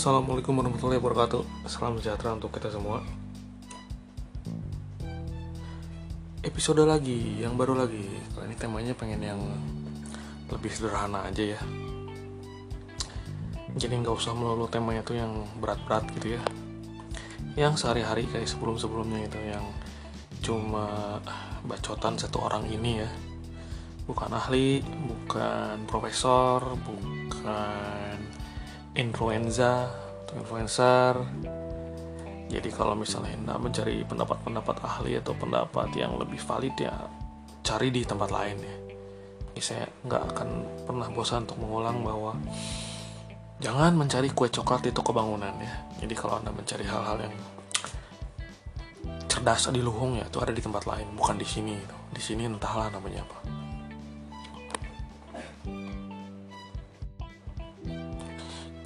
Assalamualaikum warahmatullahi wabarakatuh. Salam sejahtera untuk kita semua. Episode lagi, yang baru lagi. Kali ini temanya pengen yang lebih sederhana aja ya. Jadi nggak usah melulu temanya tuh yang berat-berat gitu ya. Yang sehari-hari kayak sebelum-sebelumnya itu Yang cuma bacotan satu orang ini ya. Bukan ahli, bukan profesor, bukan influenza atau influencer. Jadi kalau misalnya anda mencari pendapat-pendapat ahli atau pendapat yang lebih valid ya cari di tempat lain ya. Jadi saya nggak akan pernah bosan untuk mengulang bahwa jangan mencari kue coklat di toko bangunan ya. Jadi kalau anda mencari hal-hal yang cerdas di luhung ya itu ada di tempat lain bukan di sini di sini entahlah namanya apa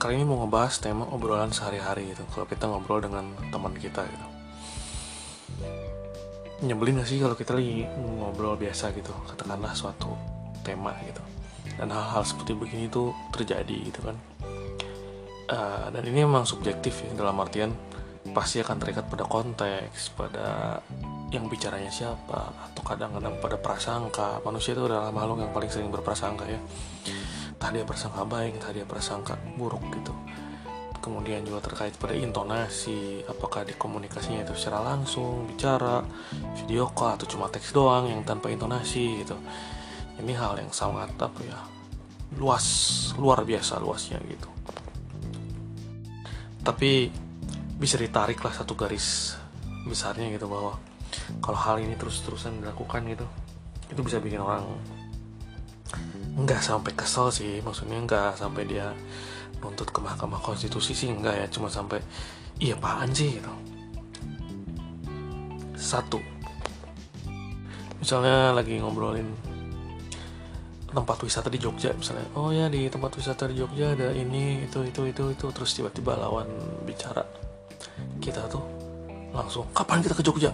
kali ini mau ngebahas tema obrolan sehari-hari gitu. Kalau kita ngobrol dengan teman kita gitu. Nyebelin gak sih kalau kita lagi ngobrol biasa gitu? Katakanlah suatu tema gitu. Dan hal-hal seperti begini tuh terjadi gitu kan. Uh, dan ini memang subjektif ya dalam artian pasti akan terikat pada konteks pada yang bicaranya siapa atau kadang-kadang pada prasangka. Manusia itu adalah makhluk yang paling sering berprasangka ya entah dia prasangka baik entah dia prasangka buruk gitu. Kemudian juga terkait pada intonasi apakah di komunikasinya itu secara langsung bicara video call atau cuma teks doang yang tanpa intonasi gitu. Ini hal yang sangat apa ya luas luar biasa luasnya gitu. Tapi bisa ditarik lah satu garis besarnya gitu bahwa kalau hal ini terus-terusan dilakukan gitu itu bisa bikin orang nggak sampai kesel sih maksudnya nggak sampai dia nuntut ke mahkamah konstitusi sih nggak ya. Cuma sampai iya apaan sih? gitu. Satu. Misalnya lagi ngobrolin tempat wisata di Jogja misalnya oh ya di tempat wisata di Jogja ada ini itu itu itu itu. Terus tiba-tiba lawan bicara kita tuh langsung kapan kita ke Jogja?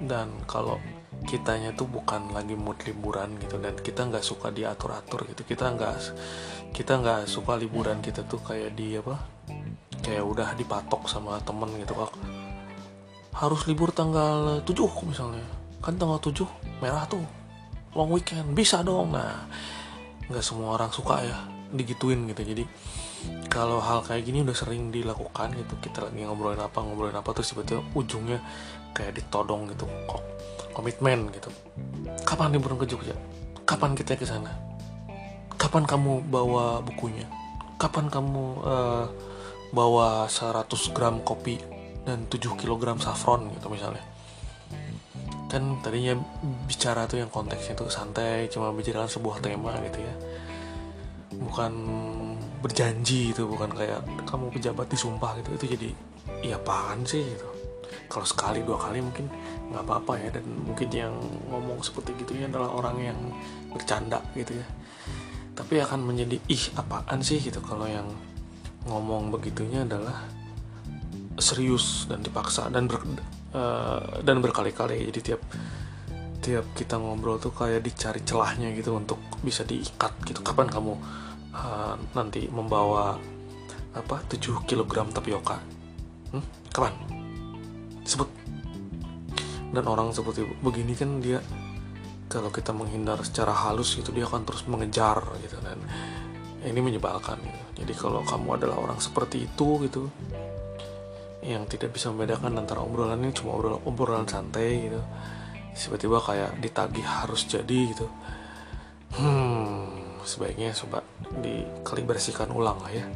Dan kalau kitanya tuh bukan lagi mood liburan gitu dan kita nggak suka diatur atur gitu. Kita nggak kita nggak suka liburan kita tuh kayak di apa kayak udah dipatok sama temen gitu kok harus libur tanggal 7 misalnya. Kan tanggal 7 merah tuh long weekend bisa dong. Nah nggak semua orang suka ya digituin gitu. Jadi kalau hal kayak gini udah sering dilakukan gitu. Kita lagi ngobrolin apa ngobrolin apa terus tiba-tiba ujungnya kayak ditodong gitu kok komitmen gitu. Kapan liburan ke Jogja? Kapan kita ke sana? Kapan kamu bawa bukunya? Kapan kamu uh, bawa 100 gram kopi dan 7 kg saffron gitu misalnya? Kan tadinya bicara tuh yang konteksnya tuh santai cuma bicara sebuah tema gitu ya bukan berjanji itu bukan kayak kamu pejabat disumpah gitu. Itu jadi iya apaan sih? Gitu. Kalau sekali dua kali mungkin nggak apa-apa ya dan mungkin yang ngomong seperti gitunya adalah orang yang bercanda gitu ya. Tapi akan menjadi ih apaan sih? Gitu. Kalau yang ngomong begitunya adalah serius dan dipaksa dan ber, uh, dan berkali-kali. Jadi tiap tiap kita ngobrol tuh kayak dicari celahnya gitu untuk bisa diikat gitu. Kapan kamu uh, nanti membawa apa 7 kg tapioka? Hmm? kapan? Sebut. Dan orang seperti begini kan dia kalau kita menghindar secara halus gitu dia akan terus mengejar gitu. Dan ini menyebalkan gitu. Jadi kalau kamu adalah orang seperti itu gitu yang tidak bisa membedakan antara obrolan ini cuma obrolan, obrolan santai gitu tiba-tiba kayak ditagih harus jadi gitu. Hmm sebaiknya coba dikalibrasikan ulang lah ya.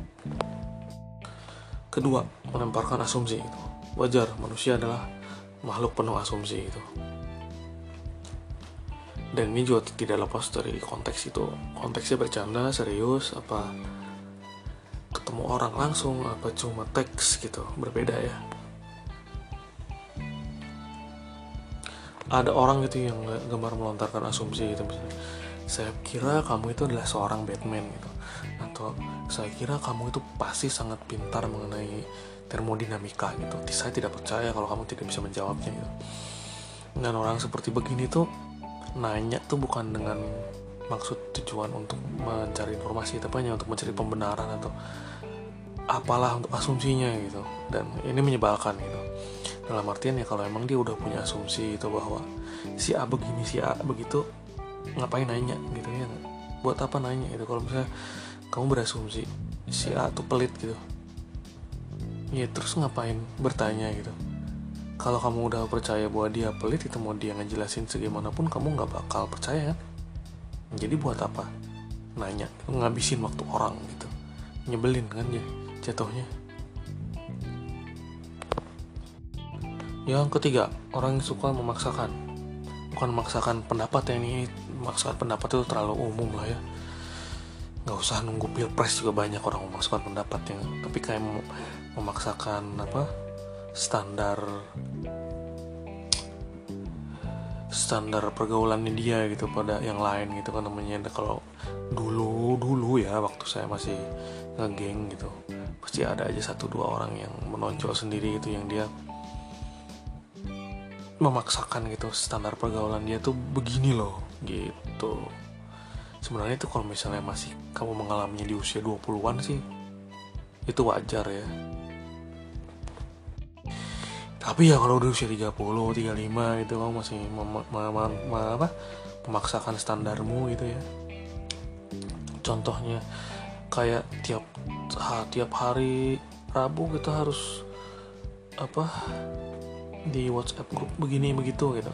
Kedua melemparkan asumsi itu. Wajar manusia adalah makhluk penuh asumsi itu. Dan ini juga tidak lepas dari konteks itu. Konteksnya bercanda serius apa ketemu orang langsung apa cuma teks gitu berbeda ya ada orang gitu yang gemar melontarkan asumsi gitu misalnya saya kira kamu itu adalah seorang Batman gitu. Atau saya kira kamu itu pasti sangat pintar mengenai termodinamika gitu. Saya tidak percaya kalau kamu tidak bisa menjawabnya gitu. Dan orang seperti begini tuh nanya tuh bukan dengan maksud tujuan untuk mencari informasi tapi hanya untuk mencari pembenaran atau apalah untuk asumsinya gitu. Dan ini menyebalkan gitu dalam artian ya kalau emang dia udah punya asumsi itu bahwa si A begini si A begitu ngapain nanya gitu ya? Buat apa nanya itu kalau misalnya kamu berasumsi si A tuh pelit gitu ya terus ngapain bertanya gitu? Kalau kamu udah percaya bahwa dia pelit itu mau dia ngejelasin segaimanapun kamu nggak bakal percaya kan? Jadi buat apa? Nanya ngabisin waktu orang gitu. Nyebelin kan ya jatuhnya yang ketiga orang yang suka memaksakan. Bukan memaksakan pendapat ya ini memaksakan pendapat itu terlalu umum lah ya. Nggak usah nunggu pilpres juga banyak orang memaksakan pendapatnya. Tapi kayak memaksakan apa standar standar pergaulannya dia gitu pada yang lain gitu kan namanya. Kalau dulu dulu ya waktu saya masih ngegeng gitu pasti ada aja satu dua orang yang menonjol sendiri itu yang dia memaksakan gitu standar pergaulan dia tuh begini loh gitu. Sebenarnya itu kalau misalnya masih kamu mengalaminya di usia 20-an sih itu wajar ya. Tapi ya kalau udah usia 30, 35 gitu kamu masih mem apa, memaksakan standarmu gitu ya. Contohnya kayak tiap tiap hari Rabu kita harus apa di WhatsApp grup begini begitu gitu.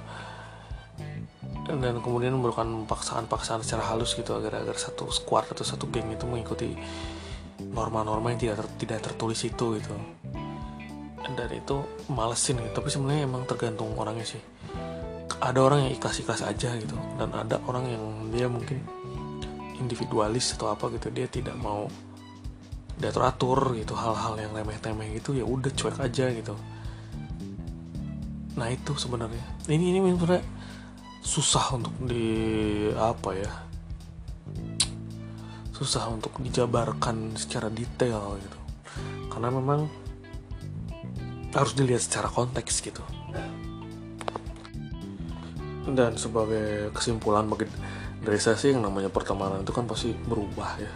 Dan kemudian merupakan paksaan-paksaan secara halus gitu agar agar satu squad atau satu geng itu mengikuti norma-norma yang tidak ter, tidak tertulis itu gitu. Dan itu malesin gitu. Tapi sebenarnya emang tergantung orangnya sih. Ada orang yang ikhlas-ikhlas aja gitu. Dan ada orang yang dia mungkin individualis atau apa gitu. Dia tidak mau diatur atur gitu. Hal-hal yang remeh-temeh gitu ya udah cuek aja gitu nah itu sebenarnya. Ini ini sebenarnya susah untuk di apa ya? Susah untuk dijabarkan secara detail gitu. Karena memang harus dilihat secara konteks gitu. Dan sebagai kesimpulan bagi dari saya sih yang namanya pertemanan itu kan pasti berubah ya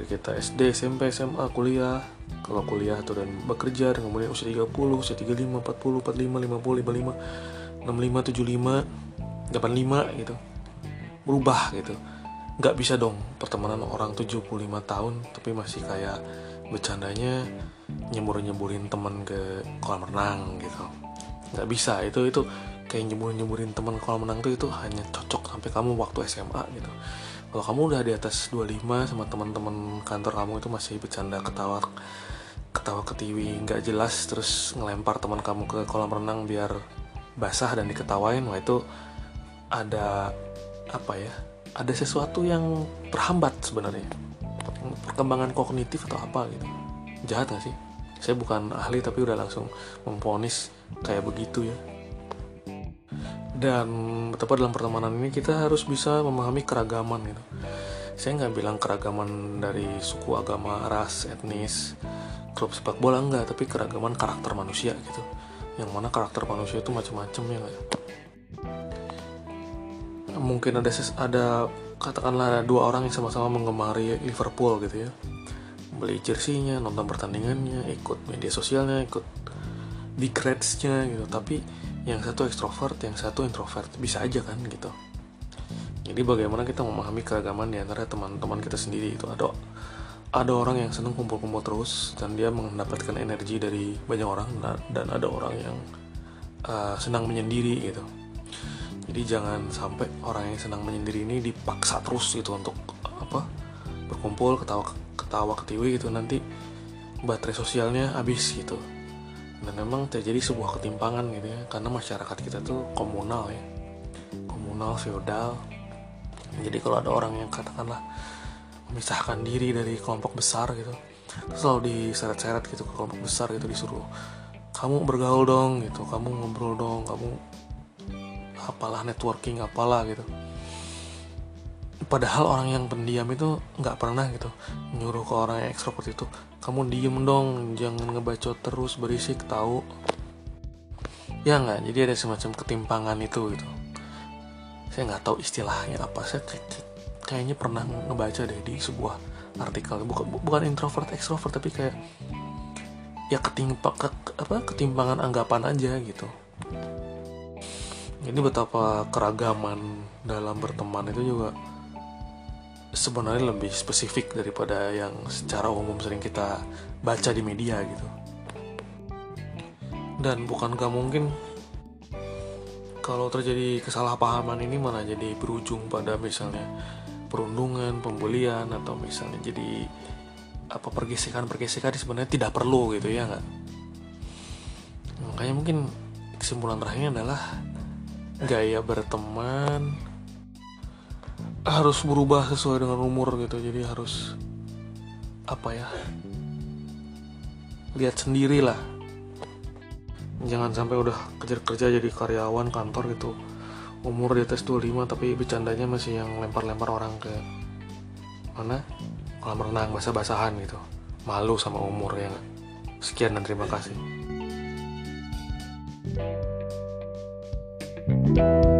dari kita SD, SMP, SMA, kuliah. Kalau kuliah tuh dan bekerja dan kemudian usia 30, usia 35, 40, 45, 50, 55 65, 75, 85 gitu. Berubah gitu. Nggak bisa dong pertemanan orang 75 tahun tapi masih kayak bercandanya nyembur-nyemburin temen ke kolam renang gitu. Nggak bisa. Itu itu kayak nyembur-nyemburin temen kolam renang tuh itu hanya cocok sampai kamu waktu SMA gitu kalau kamu udah di atas 25 sama teman-teman kantor kamu itu masih bercanda ketawa ketawa ketiwi nggak jelas terus ngelempar teman kamu ke kolam renang biar basah dan diketawain wah itu ada apa ya ada sesuatu yang terhambat sebenarnya. Perkembangan kognitif atau apa gitu. Jahat gak sih? Saya bukan ahli tapi udah langsung memponis kayak begitu ya dan betapa dalam pertemanan ini kita harus bisa memahami keragaman gitu. Saya nggak bilang keragaman dari suku agama ras etnis klub sepak bola enggak tapi keragaman karakter manusia gitu. Yang mana karakter manusia itu macam-macam ya gak? mungkin ada ada katakanlah ada dua orang yang sama-sama menggemari Liverpool gitu ya. Beli jersey-nya nonton pertandingannya ikut media sosialnya ikut big reds-nya gitu. Tapi yang satu ekstrovert yang satu introvert. Bisa aja kan gitu. Jadi bagaimana kita memahami keragaman di antara teman-teman kita sendiri itu? Ada ada orang yang senang kumpul-kumpul terus dan dia mendapatkan energi dari banyak orang dan ada orang yang uh, senang menyendiri gitu. Jadi jangan sampai orang yang senang menyendiri ini dipaksa terus gitu untuk apa berkumpul ketawa ketawa ketiwi gitu. Nanti baterai sosialnya habis gitu dan memang terjadi sebuah ketimpangan gitu ya karena masyarakat kita tuh komunal ya. Komunal feodal. Jadi kalau ada orang yang katakanlah memisahkan diri dari kelompok besar gitu terus selalu diseret-seret gitu ke kelompok besar gitu disuruh kamu bergaul dong gitu kamu ngobrol dong kamu apalah networking apalah gitu. Padahal orang yang pendiam itu nggak pernah gitu nyuruh ke orang yang ekstrovert itu kamu diem dong jangan ngebacot terus berisik tahu? Ya nggak jadi ada semacam ketimpangan itu gitu. Saya nggak tahu istilahnya apa saya kayaknya pernah ngebaca deh di sebuah artikel. Bukan bukan introvert extrovert tapi kayak ya ketimpa ke, apa ketimpangan anggapan aja gitu. Ini betapa keragaman dalam berteman itu juga sebenarnya lebih spesifik daripada yang secara umum sering kita baca di media gitu. Dan bukan gak mungkin. Kalau terjadi kesalahpahaman ini malah jadi berujung pada misalnya perundungan, pembelian atau misalnya jadi apa pergesekan-pergesekan sebenarnya tidak perlu gitu ya nggak? Makanya mungkin kesimpulan terakhirnya adalah gaya berteman harus berubah sesuai dengan umur gitu. Jadi harus apa ya lihat sendiri lah. Jangan sampai udah kerja-kerja jadi karyawan kantor gitu. Umur di atas 25 tapi bercandanya masih yang lempar-lempar orang ke mana? Kolam renang basah-basahan gitu. Malu sama umur ya sekian dan terima kasih. thank you